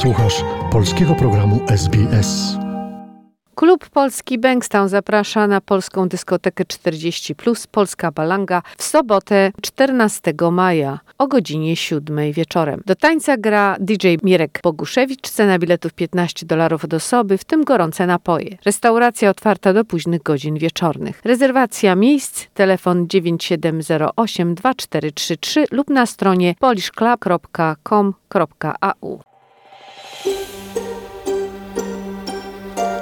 Słuchasz polskiego programu SBS. Klub Polski Bankstown zaprasza na polską dyskotekę 40 Polska Balanga w sobotę 14 maja o godzinie 7 wieczorem. Do tańca gra DJ Mirek Boguszewicz, cena biletów 15 dolarów od osoby, w tym gorące napoje. Restauracja otwarta do późnych godzin wieczornych. Rezerwacja miejsc, telefon 9708 2433 lub na stronie polishclub.com.au.